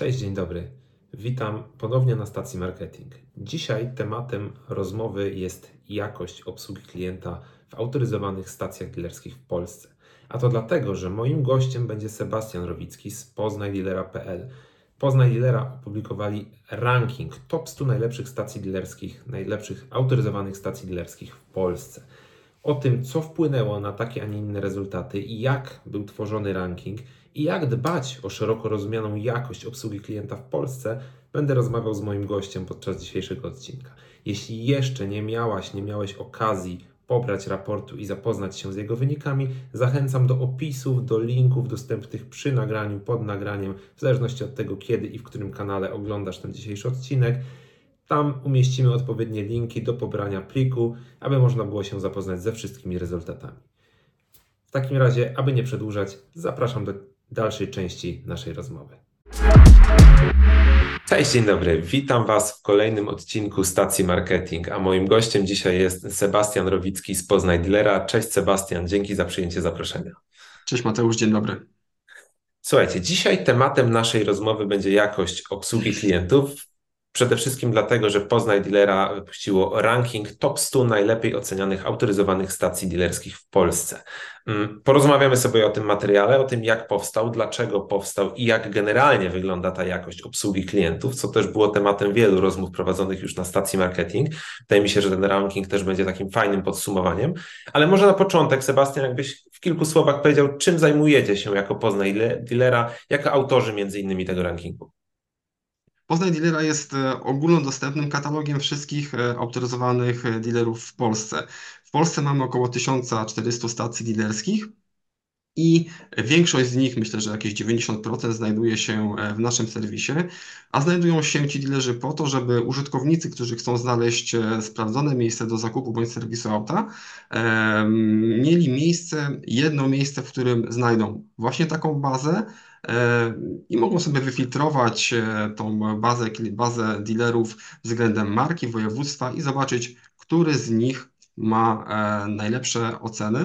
Cześć, dzień dobry. Witam ponownie na stacji marketing. Dzisiaj tematem rozmowy jest jakość obsługi klienta w autoryzowanych stacjach dealerskich w Polsce. A to dlatego, że moim gościem będzie Sebastian Rowicki z poznajdealera.pl. Poznaj opublikowali ranking top 100 najlepszych stacji dealerskich, najlepszych autoryzowanych stacji dealerskich w Polsce. O tym, co wpłynęło na takie, a nie inne rezultaty i jak był tworzony ranking i jak dbać o szeroko rozumianą jakość obsługi klienta w Polsce, będę rozmawiał z moim gościem podczas dzisiejszego odcinka. Jeśli jeszcze nie miałaś, nie miałeś okazji pobrać raportu i zapoznać się z jego wynikami, zachęcam do opisów, do linków dostępnych przy nagraniu, pod nagraniem, w zależności od tego, kiedy i w którym kanale oglądasz ten dzisiejszy odcinek. Tam umieścimy odpowiednie linki do pobrania pliku, aby można było się zapoznać ze wszystkimi rezultatami. W takim razie, aby nie przedłużać, zapraszam do dalszej części naszej rozmowy. Cześć, dzień dobry. Witam Was w kolejnym odcinku stacji marketing, a moim gościem dzisiaj jest Sebastian Rowicki z Poznaj Dealera. Cześć Sebastian, dzięki za przyjęcie zaproszenia. Cześć Mateusz, dzień dobry. Słuchajcie, dzisiaj tematem naszej rozmowy będzie jakość obsługi klientów. Przede wszystkim dlatego, że Poznaj Dealera wypuściło ranking top 100 najlepiej ocenianych autoryzowanych stacji dealerskich w Polsce. Mm, porozmawiamy sobie o tym materiale, o tym jak powstał, dlaczego powstał i jak generalnie wygląda ta jakość obsługi klientów, co też było tematem wielu rozmów prowadzonych już na stacji marketing. Wydaje mi się, że ten ranking też będzie takim fajnym podsumowaniem. Ale może na początek, Sebastian, jakbyś w kilku słowach powiedział, czym zajmujecie się jako Poznaj Dealera, jako autorzy między innymi tego rankingu. Poznań Dealera jest e, ogólnodostępnym katalogiem wszystkich e, autoryzowanych e, dealerów w Polsce. W Polsce mamy około 1400 stacji dealerskich i większość z nich, myślę, że jakieś 90% znajduje się w naszym serwisie, a znajdują się ci dealerzy po to, żeby użytkownicy, którzy chcą znaleźć sprawdzone miejsce do zakupu bądź serwisu auta, mieli miejsce, jedno miejsce, w którym znajdą właśnie taką bazę, i mogą sobie wyfiltrować e, tą bazę, bazę dealerów względem marki, województwa i zobaczyć, który z nich ma e, najlepsze oceny.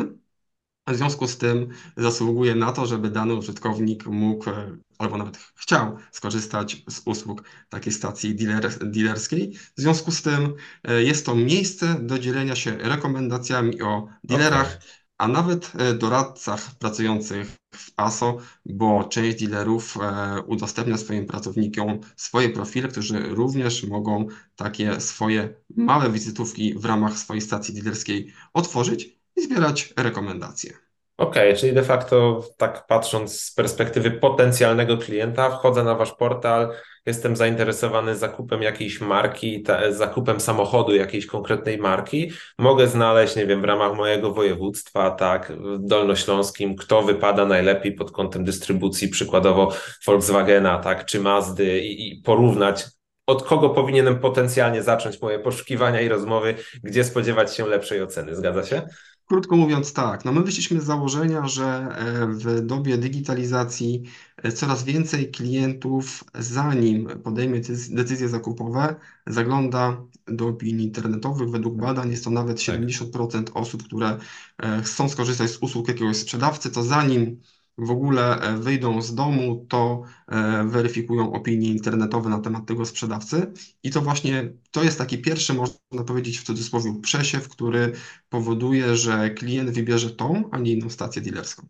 W związku z tym zasługuje na to, żeby dany użytkownik mógł e, albo nawet chciał skorzystać z usług takiej stacji dealer, dealerskiej. W związku z tym jest to miejsce do dzielenia się rekomendacjami o dealerach. Okay a nawet e, doradcach pracujących w ASO, bo część dealerów e, udostępnia swoim pracownikom swoje profile, którzy również mogą takie swoje małe wizytówki w ramach swojej stacji dealerskiej otworzyć i zbierać rekomendacje. Okej, okay, czyli de facto tak patrząc z perspektywy potencjalnego klienta, wchodzę na wasz portal, jestem zainteresowany zakupem jakiejś marki, zakupem samochodu jakiejś konkretnej marki, mogę znaleźć, nie wiem, w ramach mojego województwa, tak, Dolnośląskim, kto wypada najlepiej pod kątem dystrybucji, przykładowo Volkswagena, tak, czy Mazdy i, i porównać od kogo powinienem potencjalnie zacząć moje poszukiwania i rozmowy, gdzie spodziewać się lepszej oceny. Zgadza się? Krótko mówiąc, tak. No my wyszliśmy z założenia, że e, w dobie digitalizacji e, coraz więcej klientów, zanim podejmie decyzje zakupowe, zagląda do opinii internetowych. Według badań jest to nawet 70% tak. osób, które e, chcą skorzystać z usług jakiegoś sprzedawcy, to zanim w ogóle e, wyjdą z domu, to e, weryfikują opinie internetowe na temat tego sprzedawcy. I to właśnie to jest taki pierwszy, można powiedzieć w cudzysłowie, przesiew, który powoduje, że klient wybierze tą, a nie inną stację dealerską.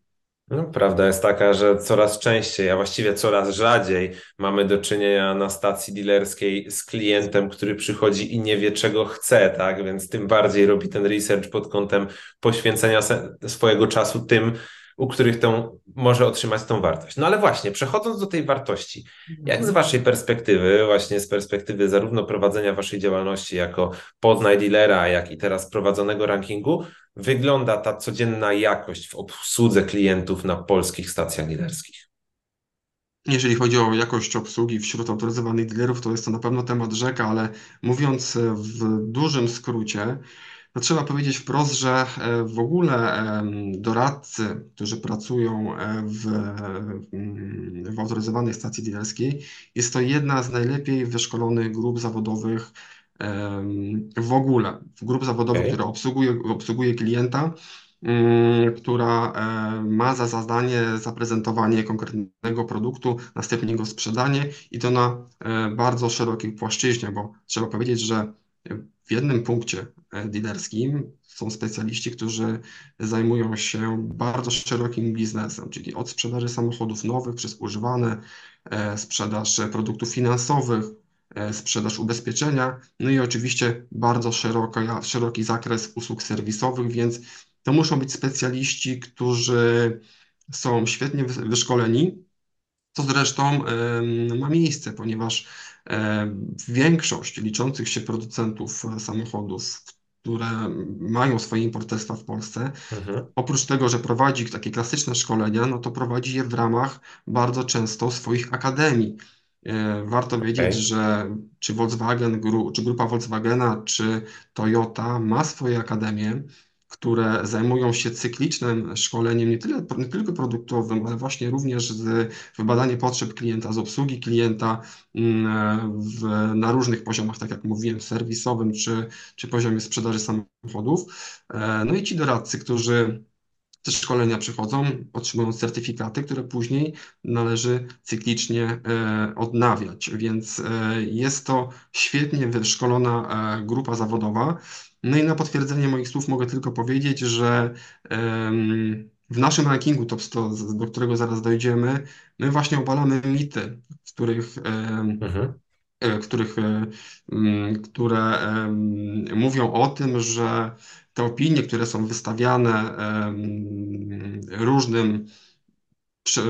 No, prawda jest taka, że coraz częściej, a właściwie coraz rzadziej mamy do czynienia na stacji dealerskiej z klientem, który przychodzi i nie wie, czego chce, tak? Więc tym bardziej robi ten research pod kątem poświęcenia swojego czasu tym, u których tą, może otrzymać tą wartość. No ale właśnie, przechodząc do tej wartości, jak z Waszej perspektywy, właśnie z perspektywy zarówno prowadzenia Waszej działalności jako podnaj dealera, jak i teraz prowadzonego rankingu, wygląda ta codzienna jakość w obsłudze klientów na polskich stacjach dealerskich? Jeżeli chodzi o jakość obsługi wśród autoryzowanych dealerów, to jest to na pewno temat rzeka, ale mówiąc w dużym skrócie, to trzeba powiedzieć wprost, że e, w ogóle doradcy, którzy pracują e, w, w autoryzowanej stacji dealerskiej, jest to jedna z najlepiej wyszkolonych grup zawodowych w ogóle, grup zawodowych, okay. która obsługuje, obsługuje klienta mm, która ma za zadanie zaprezentowanie konkretnego produktu, następnie go sprzedanie i to na e, bardzo szerokiej płaszczyźnie, bo trzeba powiedzieć, że w jednym punkcie e, dealerskim są specjaliści, którzy zajmują się bardzo szerokim biznesem, czyli od sprzedaży samochodów nowych przez używane, e, sprzedaż produktów finansowych, e, sprzedaż ubezpieczenia, no i oczywiście bardzo szeroki, szeroki zakres usług serwisowych, więc to muszą być specjaliści, którzy są świetnie wyszkoleni, co zresztą ma miejsce, ponieważ większość liczących się producentów samochodów, które mają swoje importerstwa w Polsce, Mhm. oprócz tego, że prowadzi takie klasyczne szkolenia, no to prowadzi je w ramach bardzo często swoich akademii. E, Warto wiedzieć, że czy Volkswagen, czy grupa Volkswagena, czy Toyota ma swoje akademie, które zajmują się cyklicznym szkoleniem, nie tyle, nie tylko produktowym, ale właśnie również z wybadania potrzeb klienta, z obsługi klienta mm, w, na różnych poziomach, tak jak mówiłem, serwisowym czy, czy poziomie sprzedaży samochodów. E, No i ci doradcy, którzy te szkolenia przychodzą, otrzymują certyfikaty, które później należy cyklicznie e, odnawiać, więc e, jest to świetnie wyszkolona grupa zawodowa. No i na potwierdzenie moich słów mogę tylko powiedzieć, że w naszym rankingu Top 100, z- do którego zaraz dojdziemy, my właśnie obalamy mity, w których Mhm. e, których, e, które mówią o tym, że te opinie, które są wystawiane różnym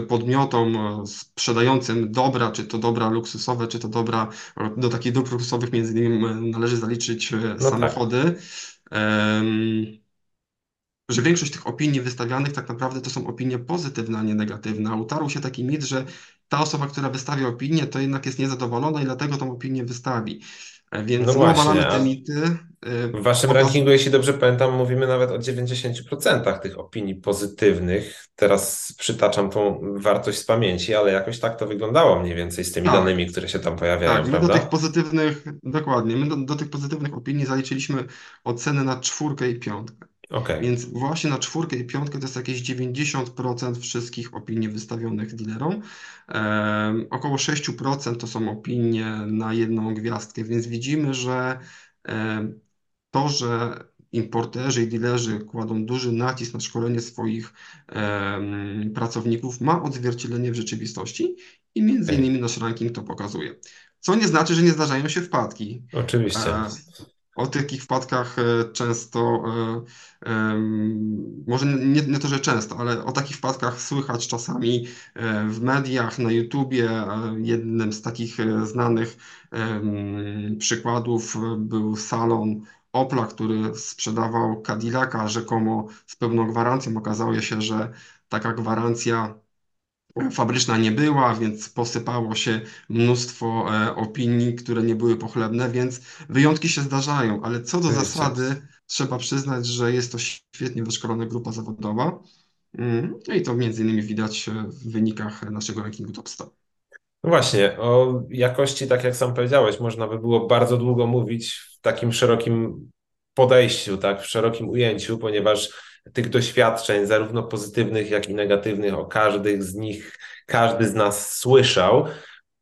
podmiotom e, sprzedającym dobra, czy to dobra luksusowe, czy to dobra, do takich dóbr luksusowych między innymi e, należy zaliczyć e, No tak. samochody, em, że większość tych opinii wystawianych tak naprawdę to są opinie pozytywne, a nie negatywne. A utarł się taki mit, że ta osoba, która wystawia opinię, to jednak jest niezadowolona i dlatego tą opinię wystawi. E, No Więc obalamy właśnie, te mity. e, w waszym poda- rankingu, jeśli dobrze pamiętam, mówimy nawet o 90% tych opinii pozytywnych. Teraz przytaczam tą wartość z pamięci, ale jakoś tak to wyglądało mniej więcej z tymi Tak, danymi, które się tam pojawiają, tak. My do tych prawda? pozytywnych, dokładnie, my do, do tych pozytywnych opinii zaliczyliśmy oceny na czwórkę i piątkę. Okej. Więc właśnie na czwórkę i piątkę to jest jakieś 90% wszystkich opinii wystawionych dealerom. Em, około 6% to są opinie na jedną gwiazdkę, więc widzimy, że em, to, że importerzy i dealerzy kładą duży nacisk na szkolenie swoich em, pracowników, ma odzwierciedlenie w rzeczywistości i między innymi nasz ranking to pokazuje. Co nie znaczy, że nie zdarzają się wpadki. Oczywiście. E, O takich wpadkach e, często, e, em, może nie, nie to, że często, ale o takich wpadkach słychać czasami e, w mediach, na YouTubie. E, Jednym z takich e, znanych przykładów e, był salon Opla, który sprzedawał Cadillaca rzekomo z pełną gwarancją. Okazało się, że taka gwarancja fabryczna nie była, więc posypało się mnóstwo e, opinii, które nie były pochlebne, więc wyjątki się zdarzają, ale co do zasady trzeba przyznać, że jest to świetnie wyszkolona grupa zawodowa. Mm, No i to między innymi widać e, w wynikach naszego rankingu Top 100. No właśnie, o jakości, tak jak sam powiedziałeś, można by było bardzo długo mówić w takim szerokim podejściu, tak, w szerokim ujęciu, ponieważ tych doświadczeń, zarówno pozytywnych, jak i negatywnych, o każdych z nich każdy z nas słyszał,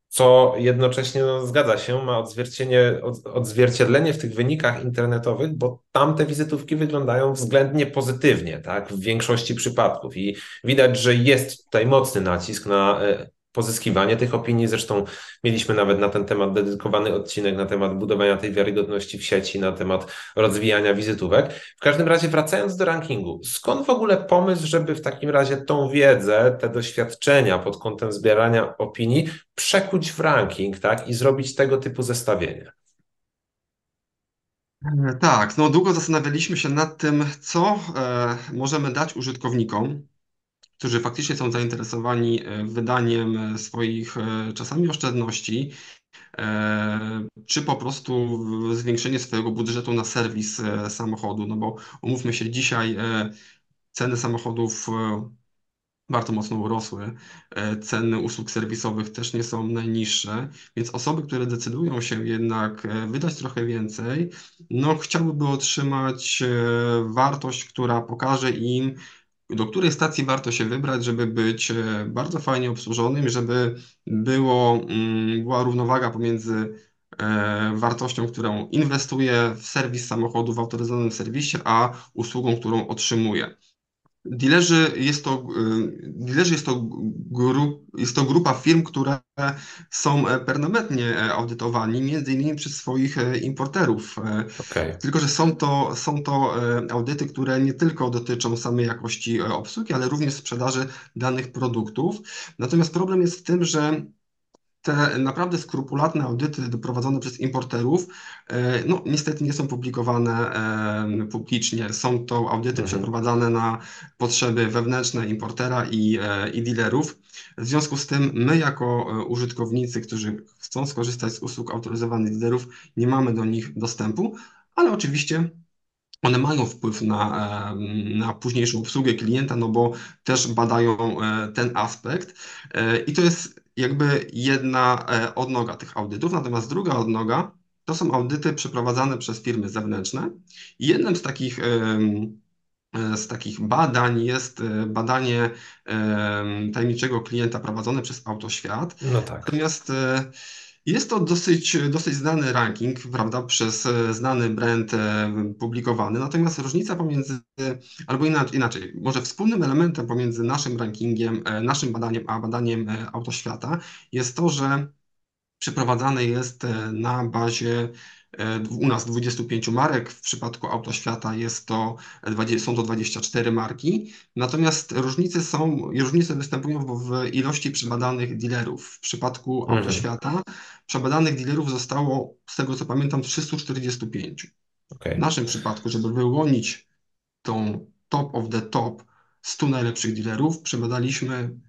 co jednocześnie no, zgadza się, ma odzwierciedlenie, od- odzwierciedlenie w tych wynikach internetowych, bo tam te wizytówki wyglądają względnie pozytywnie, tak, w większości przypadków. I widać, że jest tutaj mocny nacisk na e, pozyskiwanie tych opinii. Zresztą mieliśmy nawet na ten temat dedykowany odcinek na temat budowania tej wiarygodności w sieci, na temat rozwijania wizytówek. W każdym razie, wracając do rankingu, skąd w ogóle pomysł, żeby w takim razie tą wiedzę, te doświadczenia pod kątem zbierania opinii przekuć w ranking, tak, i zrobić tego typu zestawienie? Tak, no długo zastanawialiśmy się nad tym, co e, możemy dać użytkownikom, którzy faktycznie są zainteresowani e, wydaniem e, swoich e, czasami oszczędności, czy po prostu zwiększenie swojego budżetu na serwis samochodu, no bo umówmy się, dzisiaj ceny samochodów bardzo mocno urosły. Ceny usług serwisowych też nie są najniższe, więc osoby, które decydują się jednak wydać trochę więcej, no chciałyby otrzymać wartość, która pokaże im, do której stacji warto się wybrać, żeby być bardzo fajnie obsłużonym, żeby było, mm, była równowaga pomiędzy wartością, którą inwestuję w serwis samochodu w autoryzowanym serwisie, a usługą, którą otrzymuję. Dealerzy jest to, y, jest to, grup, jest to grupa firm, które są permanentnie audytowani, między innymi przez swoich e, importerów. E, Okay. Tylko, że są to, są to e, audyty, które nie tylko dotyczą samej jakości obsługi, ale również sprzedaży danych produktów. Natomiast problem jest w tym, że te naprawdę skrupulatne audyty prowadzone przez importerów, e, no niestety nie są publikowane e, publicznie. Są to audyty Mhm. przeprowadzane na potrzeby wewnętrzne importera i, e, i dealerów. W związku z tym my jako użytkownicy, którzy chcą skorzystać z usług autoryzowanych dealerów, nie mamy do nich dostępu, ale oczywiście one mają wpływ na, na późniejszą obsługę klienta, no bo też badają ten aspekt. I to jest jakby jedna e, odnoga tych audytów, natomiast druga odnoga to są audyty przeprowadzane przez firmy zewnętrzne. I jednym z takich, e, z takich badań jest e, badanie tajemniczego klienta prowadzone przez Autoświat. No tak. Natomiast jest to dosyć, dosyć znany ranking, prawda, przez znany brand publikowany. Natomiast różnica pomiędzy, albo inaczej, może wspólnym elementem pomiędzy naszym rankingiem, naszym badaniem, a badaniem Autoświata jest to, że przeprowadzane jest na bazie u nas 25 marek, w przypadku Autoświata jest to, są to 24 marki, natomiast różnice są, różnice występują w ilości przebadanych dealerów. W przypadku Mhm. Autoświata przebadanych dealerów zostało, z tego co pamiętam, 345. W Okay. naszym przypadku, żeby wyłonić tą top of the top 100 najlepszych dealerów, przebadaliśmy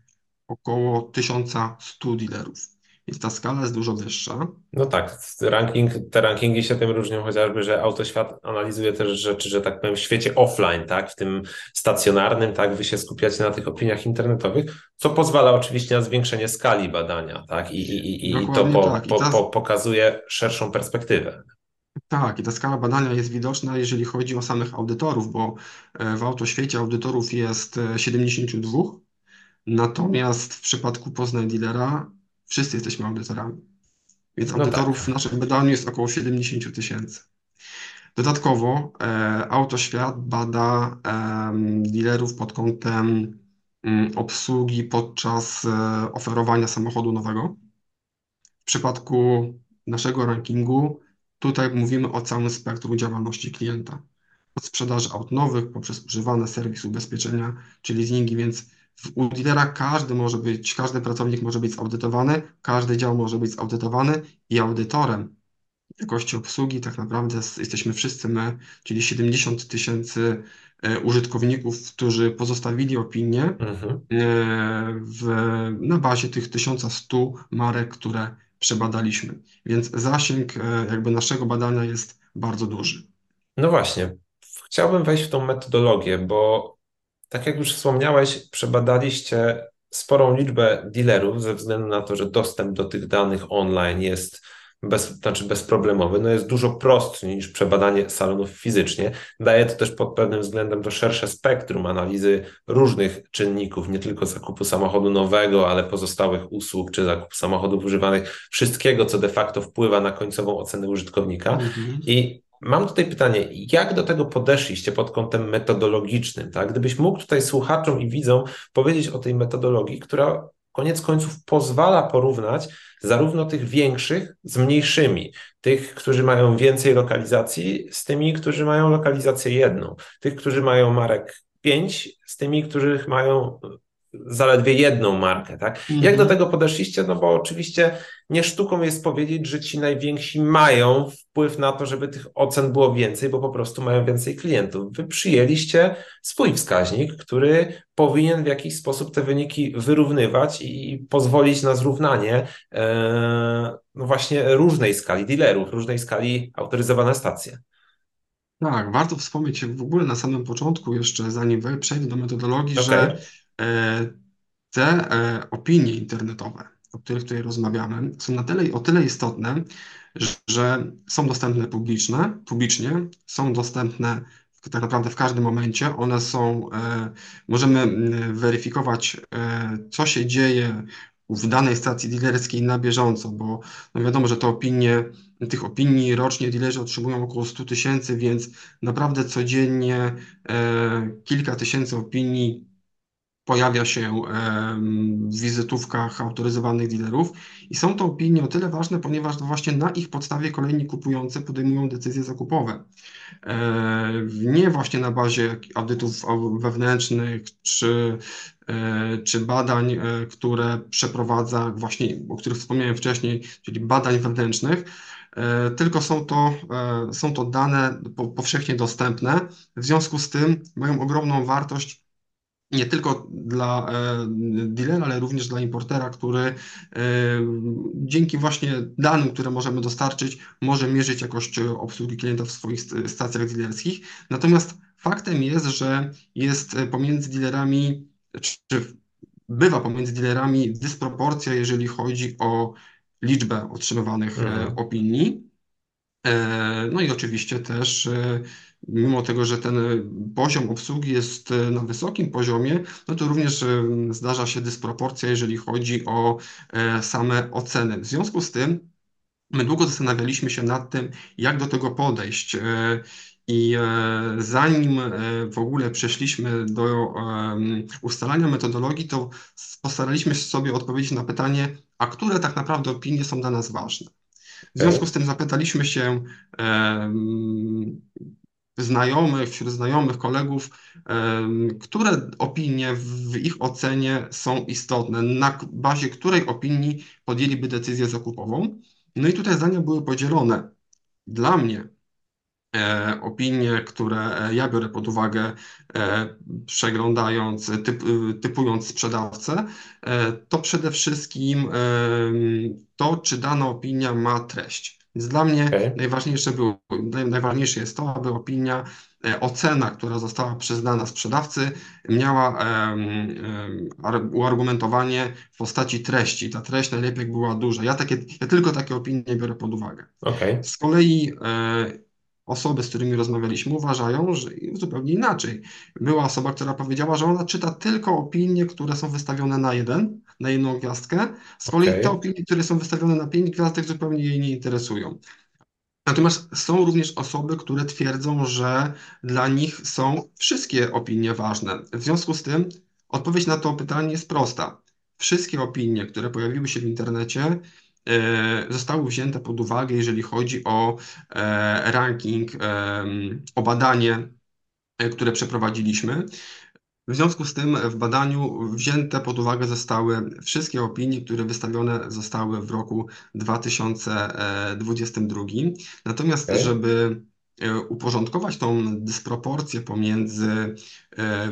około 1100 dealerów. Więc ta skala jest dużo wyższa. No tak, ranking, te rankingi się tym różnią chociażby, że Autoświat analizuje też rzeczy, że tak powiem, w świecie offline, tak, w tym stacjonarnym, tak, wy się skupiacie na tych opiniach internetowych, co pozwala oczywiście na zwiększenie skali badania, tak, i, i, i, i to po, tak. Po, ta- po, pokazuje szerszą perspektywę. Tak, i ta skala badania jest widoczna, jeżeli chodzi o samych audytorów, bo e, w autoświecie audytorów jest e, 72, natomiast w przypadku Poznań Dealera wszyscy jesteśmy audytorami. Więc No audytorów tak. w naszym wydaniu jest około 70 tysięcy. Dodatkowo e, Autoświat bada em, dealerów pod kątem mm, obsługi podczas e, oferowania samochodu nowego. W przypadku naszego rankingu tutaj mówimy o całym spektrum działalności klienta. Od sprzedaży aut nowych poprzez używane serwis ubezpieczenia czy leasingi, więc w- u dealera każdy może być, każdy pracownik może być zaudytowany, każdy dział może być zaudytowany i audytorem jakości obsługi tak naprawdę jesteśmy wszyscy my, czyli 70 tysięcy e, użytkowników, którzy pozostawili opinię Mhm. e, w, na bazie tych 1100 marek, które przebadaliśmy. Więc zasięg e, jakby naszego badania jest bardzo duży. No właśnie, chciałbym wejść w tą metodologię, bo tak jak już wspomniałeś, przebadaliście sporą liczbę dealerów ze względu na to, że dostęp do tych danych online jest bez, znaczy bezproblemowy, no jest dużo prostszy niż przebadanie salonów fizycznie. Daje to też pod pewnym względem to szersze spektrum analizy różnych czynników, nie tylko zakupu samochodu nowego, ale pozostałych usług czy zakupu samochodów używanych, wszystkiego, co de facto wpływa na końcową ocenę użytkownika. Mhm. I mam tutaj pytanie, jak do tego podeszliście pod kątem metodologicznym, tak? Gdybyś mógł tutaj słuchaczom i widzom powiedzieć o tej metodologii, która koniec końców pozwala porównać zarówno tych większych z mniejszymi, tych, którzy mają więcej lokalizacji, z tymi, którzy mają lokalizację jedną, tych, którzy mają marek 5, z tymi, których mają zaledwie jedną markę, tak? Jak do Mhm. tego podeszliście? No bo oczywiście nie sztuką jest powiedzieć, że ci najwięksi mają wpływ na to, żeby tych ocen było więcej, bo po prostu mają więcej klientów. Wy przyjęliście swój wskaźnik, który powinien w jakiś sposób te wyniki wyrównywać i pozwolić na zrównanie e, no właśnie różnej skali dealerów, różnej skali autoryzowane stacje. Tak, warto wspomnieć w ogóle na samym początku, jeszcze zanim przejdę do metodologii, Okej. że te e, opinie internetowe, o których tutaj rozmawiamy, są na tyle, o tyle istotne, że są dostępne publiczne, publicznie, są dostępne tak naprawdę w każdym momencie. One są, e, możemy weryfikować, e, co się dzieje w danej stacji dealerskiej na bieżąco, bo no wiadomo, że te opinie, tych opinii rocznie dealerzy otrzymują około 100 tysięcy, więc naprawdę codziennie e, kilka tysięcy opinii pojawia się w wizytówkach autoryzowanych dealerów i są to opinie o tyle ważne, ponieważ właśnie na ich podstawie kolejni kupujący podejmują decyzje zakupowe. E, nie właśnie na bazie audytów wewnętrznych czy, e, czy badań, e, które przeprowadza właśnie, o których wspomniałem wcześniej, czyli badań wewnętrznych, tylko są to, są to dane powszechnie dostępne. W związku z tym mają ogromną wartość nie tylko dla e, dealera, ale również dla importera, który e, dzięki właśnie danym, które możemy dostarczyć, może mierzyć jakość obsługi klienta w swoich stacjach dealerskich. Natomiast faktem jest, że jest pomiędzy dealerami, czy bywa pomiędzy dealerami dysproporcja, jeżeli chodzi o liczbę otrzymywanych e, mhm. opinii. No i oczywiście też mimo tego, że ten poziom obsługi jest e, na wysokim poziomie, no to również e, zdarza się dysproporcja, jeżeli chodzi o e, same oceny. W związku z tym my długo zastanawialiśmy się nad tym, jak do tego podejść. I zanim w ogóle przeszliśmy do ustalania metodologii, to postaraliśmy się sobie odpowiedzieć na pytanie, a które tak naprawdę opinie są dla nas ważne. W związku z tym zapytaliśmy się znajomych, wśród znajomych, kolegów, które opinie w ich ocenie są istotne, na bazie której opinii podjęliby decyzję zakupową. No i tutaj zdania były podzielone. Dla mnie e, opinie, które ja biorę pod uwagę, e, przeglądając, typ, typując sprzedawcę, e, to przede wszystkim to, czy dana opinia ma treść. Więc dla mnie okay. najważniejsze, było, najważniejsze jest to, aby opinia, e, ocena, która została przyznana sprzedawcy, miała uargumentowanie w postaci treści. Ta treść najlepiej była duża. Ja, takie, ja tylko takie opinie biorę pod uwagę. Okay. Z kolei e, osoby, z którymi rozmawialiśmy, uważają, że zupełnie inaczej. Była osoba, która powiedziała, że ona czyta tylko opinie, które są wystawione na jeden, na jedną gwiazdkę. Z kolei Okej. te opinie, które są wystawione na pięć gwiazdek, zupełnie jej nie interesują. Natomiast są również osoby, które twierdzą, że dla nich są wszystkie opinie ważne. W związku z tym odpowiedź na to pytanie jest prosta. Wszystkie opinie, które pojawiły się w internecie, zostały wzięte pod uwagę, jeżeli chodzi o e, ranking, o badanie, e, które przeprowadziliśmy. W związku z tym w badaniu wzięte pod uwagę zostały wszystkie opinie, które wystawione zostały w roku 2022. Natomiast, okay. żeby uporządkować tą dysproporcję pomiędzy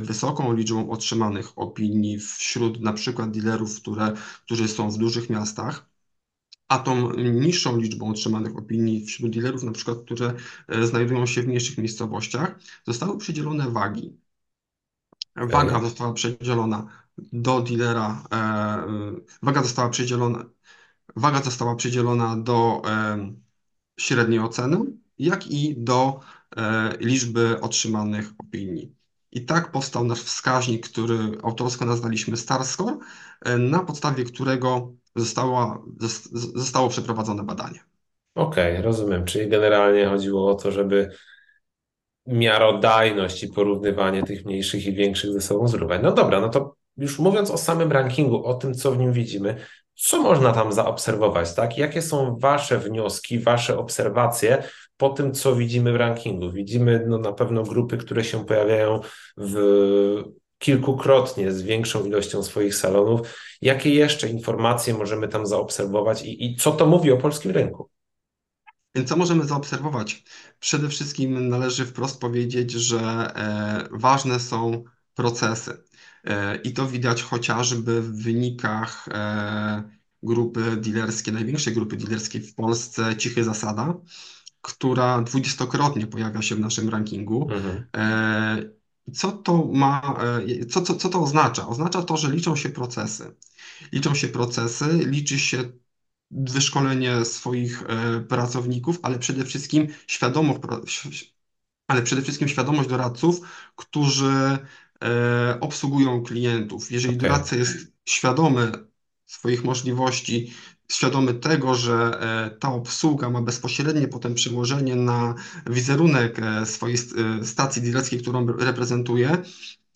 wysoką liczbą otrzymanych opinii wśród na przykład dealerów, które, którzy są w dużych miastach, a tą niższą liczbą otrzymanych opinii wśród dealerów, na przykład, które znajdują się w mniejszych miejscowościach, zostały przydzielone wagi. Waga została przydzielona do dealera, e, e, waga została przydzielona, waga została przydzielona do e, średniej oceny, jak i do e, liczby otrzymanych opinii. I tak powstał nasz wskaźnik, który autorsko nazwaliśmy Star Score, e, na podstawie którego zostało, zostało przeprowadzone badanie. Okej, okay, rozumiem. Czyli generalnie chodziło o to, żeby miarodajność i porównywanie tych mniejszych i większych ze sobą zrównać. No dobra, no to już mówiąc o samym rankingu, o tym, co w nim widzimy, co można tam zaobserwować, tak? Jakie są Wasze wnioski, Wasze obserwacje po tym, co widzimy w rankingu? Widzimy no, na pewno grupy, które się pojawiają w kilkukrotnie z większą ilością swoich salonów. Jakie jeszcze informacje możemy tam zaobserwować i, i co to mówi o polskim rynku? Co możemy zaobserwować? Przede wszystkim należy wprost powiedzieć, że e, ważne są procesy. E, I to widać chociażby w wynikach e, grupy dealerskiej, największej grupy dealerskiej w Polsce, Cichy Zasada, która dwudziestokrotnie pojawia się w naszym rankingu. Mhm. E, Co to ma, co, co, co to oznacza? Oznacza to, że liczą się procesy. Liczą się procesy, liczy się wyszkolenie swoich pracowników, ale przede wszystkim świadomość, ale przede wszystkim świadomość doradców, którzy e, obsługują klientów. Jeżeli Okej. doradca jest świadomy swoich możliwości, świadomy tego, że e, ta obsługa ma bezpośrednie potem przełożenie na wizerunek e, swojej stacji dealerskiej, którą reprezentuje,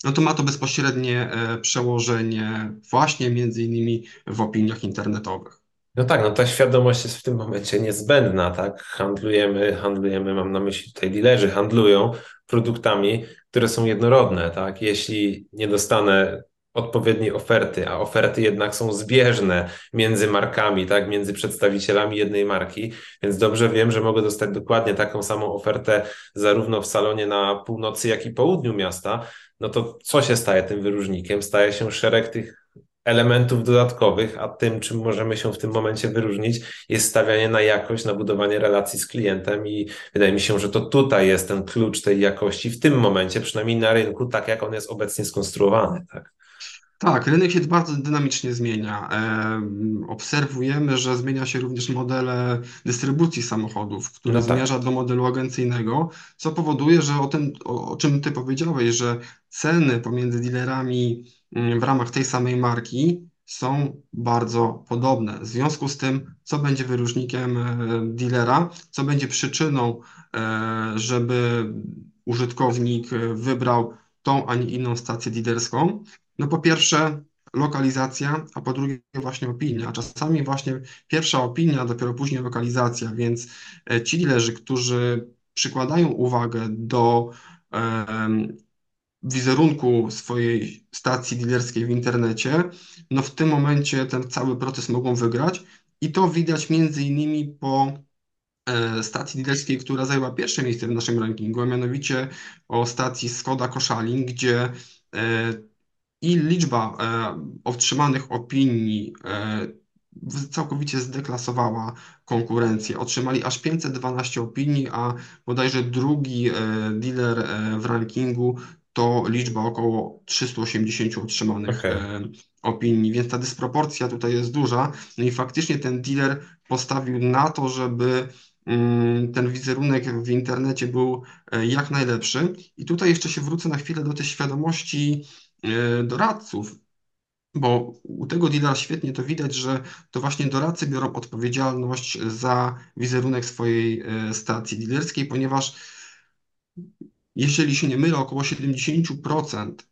no to ma to bezpośrednie przełożenie właśnie między innymi w opiniach internetowych. No tak, no ta świadomość jest w tym momencie niezbędna, tak? Handlujemy, handlujemy, mam na myśli tutaj dealerzy, handlują produktami, które są jednorodne, tak? Jeśli nie dostanę odpowiedniej oferty, a oferty jednak są zbieżne między markami, tak? Między przedstawicielami jednej marki, więc dobrze wiem, że mogę dostać dokładnie taką samą ofertę zarówno w salonie na północy, jak i południu miasta, no to co się staje tym wyróżnikiem? Staje się szereg tych elementów dodatkowych, a tym, czym możemy się w tym momencie wyróżnić, jest stawianie na jakość, na budowanie relacji z klientem i wydaje mi się, że to tutaj jest ten klucz tej jakości w tym momencie, przynajmniej na rynku, tak jak on jest obecnie skonstruowany, tak? Tak, rynek się bardzo dynamicznie zmienia. Em, Obserwujemy, że zmienia się również modele dystrybucji samochodów, który No tak, zmierza do modelu agencyjnego, co powoduje, że o tym, o, o czym Ty powiedziałeś, że ceny pomiędzy dealerami mm, w ramach tej samej marki są bardzo podobne. W związku z tym, co będzie wyróżnikiem e, dealera, co będzie przyczyną, e, żeby użytkownik e, wybrał tą, a nie inną stację dealerską, no po pierwsze lokalizacja, a po drugie właśnie opinia. Czasami właśnie pierwsza opinia, dopiero później lokalizacja, więc e, ci dealerzy, którzy przykładają uwagę do em, wizerunku swojej stacji dealerskiej w internecie, no w tym momencie ten cały proces mogą wygrać i to widać między innymi po e, stacji dealerskiej, która zajęła pierwsze miejsce w naszym rankingu, a mianowicie o stacji Skoda Koszalin, gdzie e, i liczba e, otrzymanych opinii e, całkowicie zdeklasowała konkurencję. Otrzymali aż 512 opinii, a bodajże drugi e, dealer w rankingu to liczba około 380 otrzymanych e, opinii, więc ta dysproporcja tutaj jest duża. No i faktycznie ten dealer postawił na to, żeby mm, ten wizerunek w internecie był jak najlepszy. I tutaj jeszcze się wrócę na chwilę do tej świadomości doradców, bo u tego dealera świetnie to widać, że to właśnie doradcy biorą odpowiedzialność za wizerunek swojej e, stacji dealerskiej, ponieważ jeżeli się nie mylę, około 70%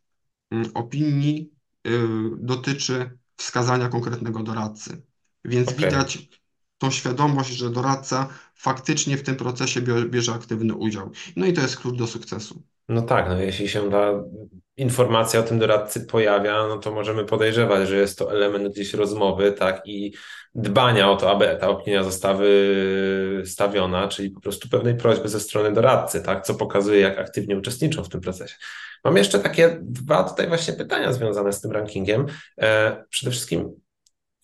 mm, opinii y, dotyczy wskazania konkretnego doradcy. Więc Okej. widać tą świadomość, że doradca faktycznie w tym procesie bie- bierze aktywny udział. No i to jest klucz do sukcesu. No tak, no jeśli się ta informacja o tym doradcy pojawia, no to możemy podejrzewać, że jest to element gdzieś rozmowy, tak, i dbania o to, aby ta opinia została wystawiona, czyli po prostu pewnej prośby ze strony doradcy, tak, co pokazuje, jak aktywnie uczestniczą w tym procesie. Mam jeszcze takie dwa tutaj właśnie pytania związane z tym rankingiem. E, przede wszystkim,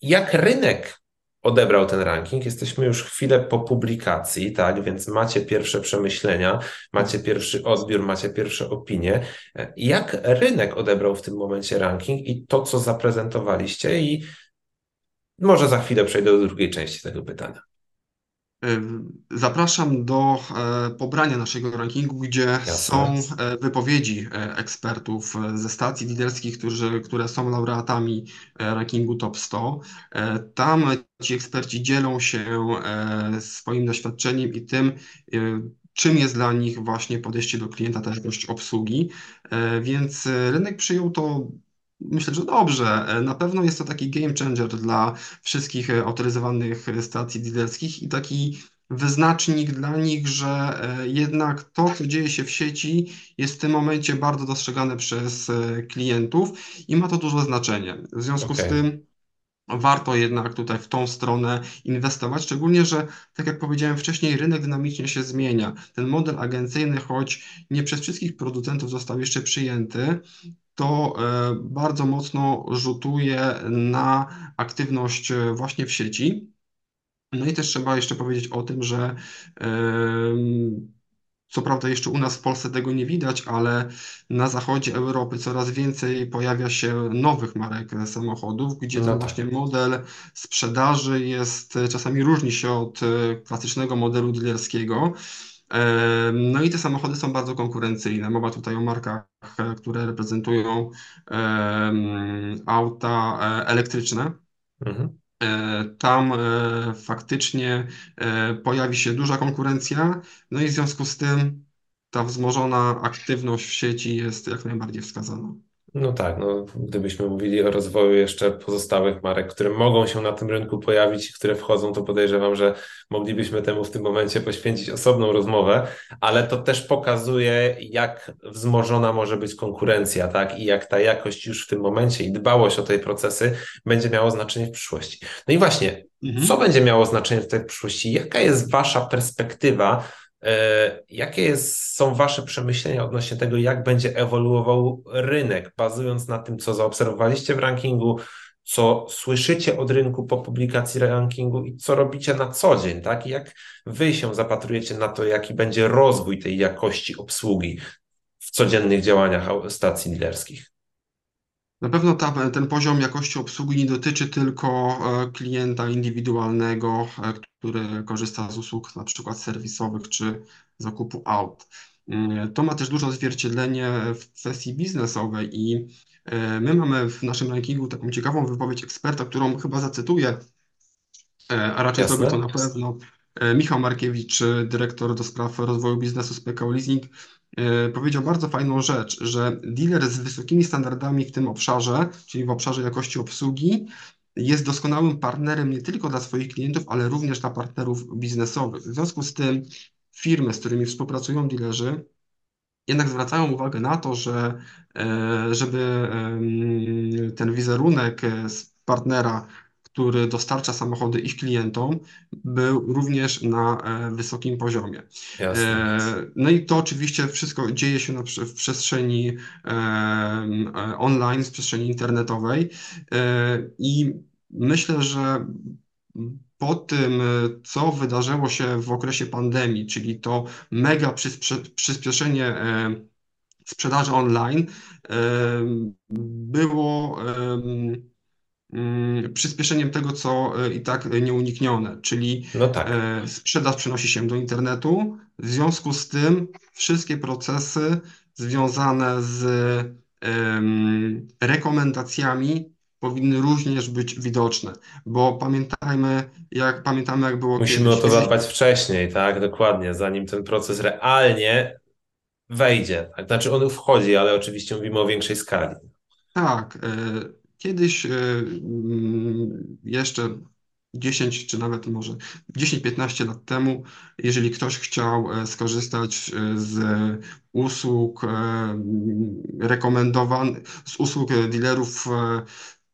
jak rynek odebrał ten ranking? Jesteśmy już chwilę po publikacji, tak, więc macie pierwsze przemyślenia, macie pierwszy odbiór, macie pierwsze opinie. E, Jak rynek odebrał w tym momencie ranking i to, co zaprezentowaliście? I może za chwilę przejdę do drugiej części tego pytania. Zapraszam do e, pobrania naszego rankingu, gdzie Jasne. są e, wypowiedzi e, ekspertów ze stacji liderskich, którzy, które są laureatami rankingu Top 100. E, Tam ci eksperci dzielą się swoim doświadczeniem i tym, czym jest dla nich właśnie podejście do klienta, ta jakość obsługi. Więc rynek przyjął to. Myślę, że dobrze. E, Na pewno jest to taki game changer dla wszystkich e, autoryzowanych stacji dealerskich i taki wyznacznik dla nich, że e, jednak to, co dzieje się w sieci, jest w tym momencie bardzo dostrzegane przez klientów i ma to duże znaczenie. W związku z Okej, tym warto jednak tutaj w tą stronę inwestować, szczególnie, że tak jak powiedziałem wcześniej, rynek dynamicznie się zmienia. Ten model agencyjny, choć nie przez wszystkich producentów został jeszcze przyjęty, to e, bardzo mocno rzutuje na aktywność e, właśnie w sieci. No i też trzeba jeszcze powiedzieć o tym, że Co prawda jeszcze u nas w Polsce tego nie widać, ale na zachodzie Europy coraz więcej pojawia się nowych marek samochodów, gdzie No ten tak. właśnie model sprzedaży jest, czasami różni się od e, klasycznego modelu dealerskiego. No i te samochody są bardzo konkurencyjne. Mowa tutaj o markach, e, które reprezentują auta e, elektryczne. Mhm. E, Tam faktycznie pojawi się duża konkurencja, no i w związku z tym ta wzmożona aktywność w sieci jest jak najbardziej wskazana. No tak, no, gdybyśmy mówili o rozwoju jeszcze pozostałych marek, które mogą się na tym rynku pojawić i które wchodzą, to podejrzewam, że moglibyśmy temu w tym momencie poświęcić osobną rozmowę, ale to też pokazuje, jak wzmożona może być konkurencja, tak? I jak ta jakość już w tym momencie i dbałość o te procesy będzie miało znaczenie w przyszłości. No i właśnie, Mhm. co będzie miało znaczenie w tej przyszłości? Jaka jest Wasza perspektywa? E, Jakie jest, są Wasze przemyślenia odnośnie tego, jak będzie ewoluował rynek, bazując na tym, co zaobserwowaliście w rankingu, co słyszycie od rynku po publikacji rankingu i co robicie na co dzień, tak? I jak Wy się zapatrujecie na to, jaki będzie rozwój tej jakości obsługi w codziennych działaniach stacji dealerskich? Na pewno ta, ten poziom jakości obsługi nie dotyczy tylko e, klienta indywidualnego, e, który korzysta z usług na przykład serwisowych czy zakupu aut. Mm, To ma też duże odzwierciedlenie w kwestii biznesowej i e, my mamy w naszym rankingu taką ciekawą wypowiedź eksperta, którą chyba zacytuję, e, a raczej zrobię to Jasne? na pewno. E, Michał Markiewicz, dyrektor do spraw rozwoju biznesu z PKO Leasing, e, powiedział bardzo fajną rzecz, że dealer z wysokimi standardami w tym obszarze, czyli w obszarze jakości obsługi, jest doskonałym partnerem nie tylko dla swoich klientów, ale również dla partnerów biznesowych. W związku z tym firmy, z którymi współpracują dealerzy, jednak zwracają uwagę na to, że e, żeby ten wizerunek partnera, który dostarcza samochody ich klientom, był również na e, wysokim poziomie. Jasne. E, No i to oczywiście wszystko dzieje się w przestrzeni e, online, w przestrzeni internetowej i myślę, że po tym, co wydarzyło się w okresie pandemii, czyli to mega przyspieszenie sprzedaży online, było przyspieszeniem tego, co e, i tak nieuniknione, czyli No tak. e, sprzedaż przenosi się do internetu. W związku z tym wszystkie procesy związane z rekomendacjami powinny również być widoczne, bo pamiętajmy, jak pamiętamy, jak było Musimy o kiedyś. to Kiedyś zadbać wcześniej, tak? Dokładnie, zanim ten proces realnie wejdzie. Tak? Znaczy on wchodzi, ale oczywiście mówimy o większej skali. Tak, e, kiedyś e, mm, jeszcze 10 czy nawet może 10-15 lat temu, jeżeli ktoś chciał e, skorzystać e, z usług rekomendowanych, z usług dealerów,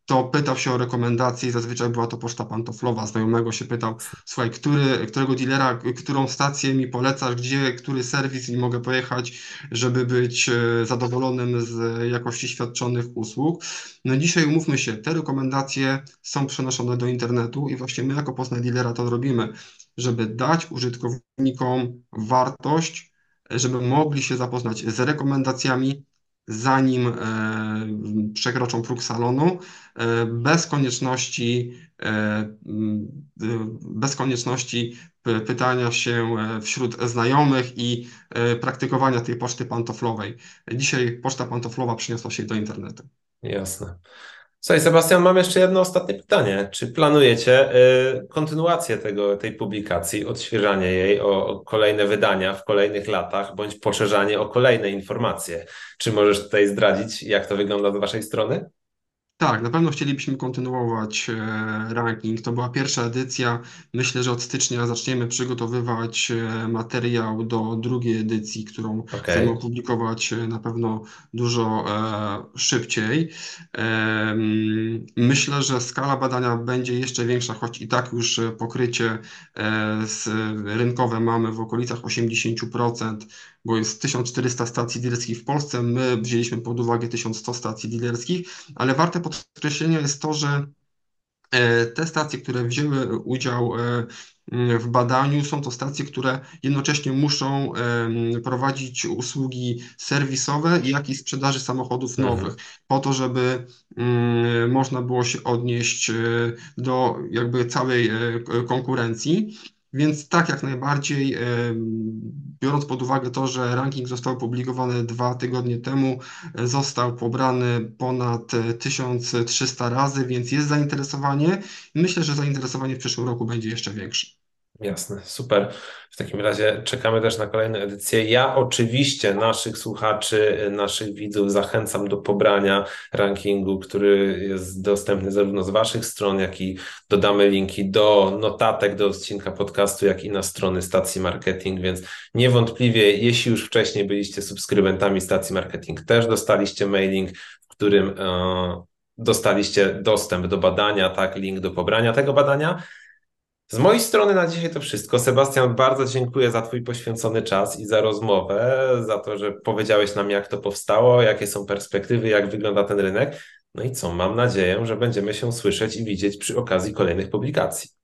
to pytał się o rekomendacje i zazwyczaj była to poczta pantoflowa. Znajomego się pytał, słuchaj, który, którego dealera, którą stację mi polecasz, gdzie, który serwis mi mogę pojechać, żeby być e, zadowolonym z jakości świadczonych usług. No dzisiaj umówmy się, te rekomendacje są przenoszone do internetu i właśnie my jako Poznań Dealera to robimy, żeby dać użytkownikom wartość, żeby mogli się zapoznać z rekomendacjami, zanim e, przekroczą próg salonu, e, bez konieczności, e, bez konieczności pytania się wśród znajomych i praktykowania tej poczty pantoflowej. Dzisiaj poczta pantoflowa przyniosła się do internetu. Jasne. Słuchaj, Sebastian, mam jeszcze jedno ostatnie pytanie. Czy planujecie y, kontynuację tego, tej publikacji, odświeżanie jej o, o kolejne wydania w kolejnych latach, bądź poszerzanie o kolejne informacje? Czy możesz tutaj zdradzić, jak to wygląda z Waszej strony? Tak, na pewno chcielibyśmy kontynuować e, ranking. To była pierwsza edycja. Myślę, że od stycznia zaczniemy przygotowywać e, materiał do drugiej edycji, którą Okej. chcemy opublikować e, na pewno dużo szybciej. Myślę, że skala badania będzie jeszcze większa, choć i tak już pokrycie rynkowe mamy w okolicach 80%, bo jest 1400 stacji dealerskich w Polsce. My wzięliśmy pod uwagę 1100 stacji dealerskich ale warte podkreślenia jest to, że E, Te stacje, które wzięły udział e, w badaniu, są to stacje, które jednocześnie muszą prowadzić usługi serwisowe, jak i sprzedaży samochodów Mhm. nowych, po to, żeby mm, można było się odnieść e, do jakby całej konkurencji. Więc tak, jak najbardziej, biorąc pod uwagę to, że ranking został opublikowany dwa tygodnie temu, został pobrany ponad e, 1300 razy, więc jest zainteresowanie. Myślę, że zainteresowanie w przyszłym roku będzie jeszcze większe. Jasne, super. W takim razie czekamy też na kolejne edycje. Ja oczywiście naszych słuchaczy, naszych widzów zachęcam do pobrania rankingu, który jest dostępny zarówno z Waszych stron, jak i dodamy linki do notatek do odcinka podcastu, jak i na strony stacji marketing, więc niewątpliwie, jeśli już wcześniej byliście subskrybentami stacji marketing, też dostaliście mailing, w którym e, dostaliście dostęp do badania, tak, link do pobrania tego badania. Z mojej strony na dzisiaj to wszystko. Sebastian, bardzo dziękuję za Twój poświęcony czas i za rozmowę, za to, że powiedziałeś nam, jak to powstało, jakie są perspektywy, jak wygląda ten rynek. No i co, mam nadzieję, że będziemy się słyszeć i widzieć przy okazji kolejnych publikacji.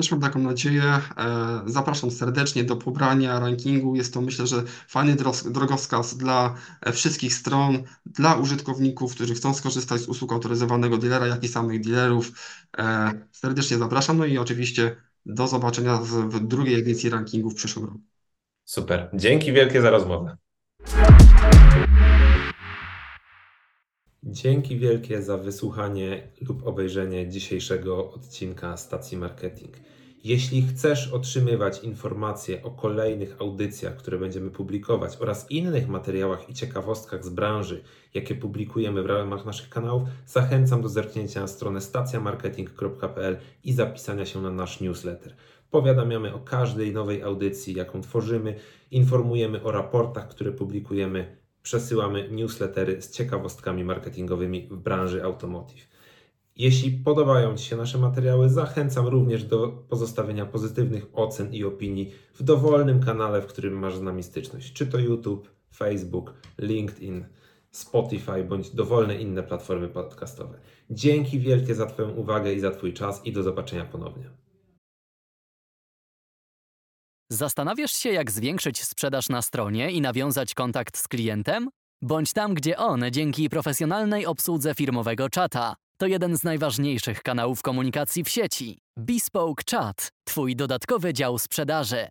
Też mam taką nadzieję. E, Zapraszam serdecznie do pobrania rankingu. Jest to, myślę, że fajny drogowskaz dla e, wszystkich stron, dla użytkowników, którzy chcą skorzystać z usług autoryzowanego dealera, jak i samych dealerów. E, Serdecznie zapraszam. No i oczywiście do zobaczenia w w drugiej edycji rankingu w przyszłym roku. Super. Dzięki wielkie za rozmowę. Dzięki wielkie za wysłuchanie lub obejrzenie dzisiejszego odcinka Stacji Marketing. Jeśli chcesz otrzymywać informacje o kolejnych audycjach, które będziemy publikować oraz innych materiałach i ciekawostkach z branży, jakie publikujemy w ramach naszych kanałów, zachęcam do zerknięcia na stronę stacjamarketing.pl i zapisania się na nasz newsletter. Powiadamiamy o każdej nowej audycji, jaką tworzymy, informujemy o raportach, które publikujemy, przesyłamy newslettery z ciekawostkami marketingowymi w branży automotive. Jeśli podobają Ci się nasze materiały, zachęcam również do pozostawienia pozytywnych ocen i opinii w dowolnym kanale, w którym masz z nami styczność, czy to YouTube, Facebook, LinkedIn, Spotify bądź dowolne inne platformy podcastowe. Dzięki wielkie za Twoją uwagę i za Twój czas i do zobaczenia ponownie. Zastanawiasz się, jak zwiększyć sprzedaż na stronie i nawiązać kontakt z klientem? Bądź tam, gdzie on dzięki profesjonalnej obsłudze firmowego czata. To jeden z najważniejszych kanałów komunikacji w sieci. Bespoke Chat, Twój dodatkowy dział sprzedaży.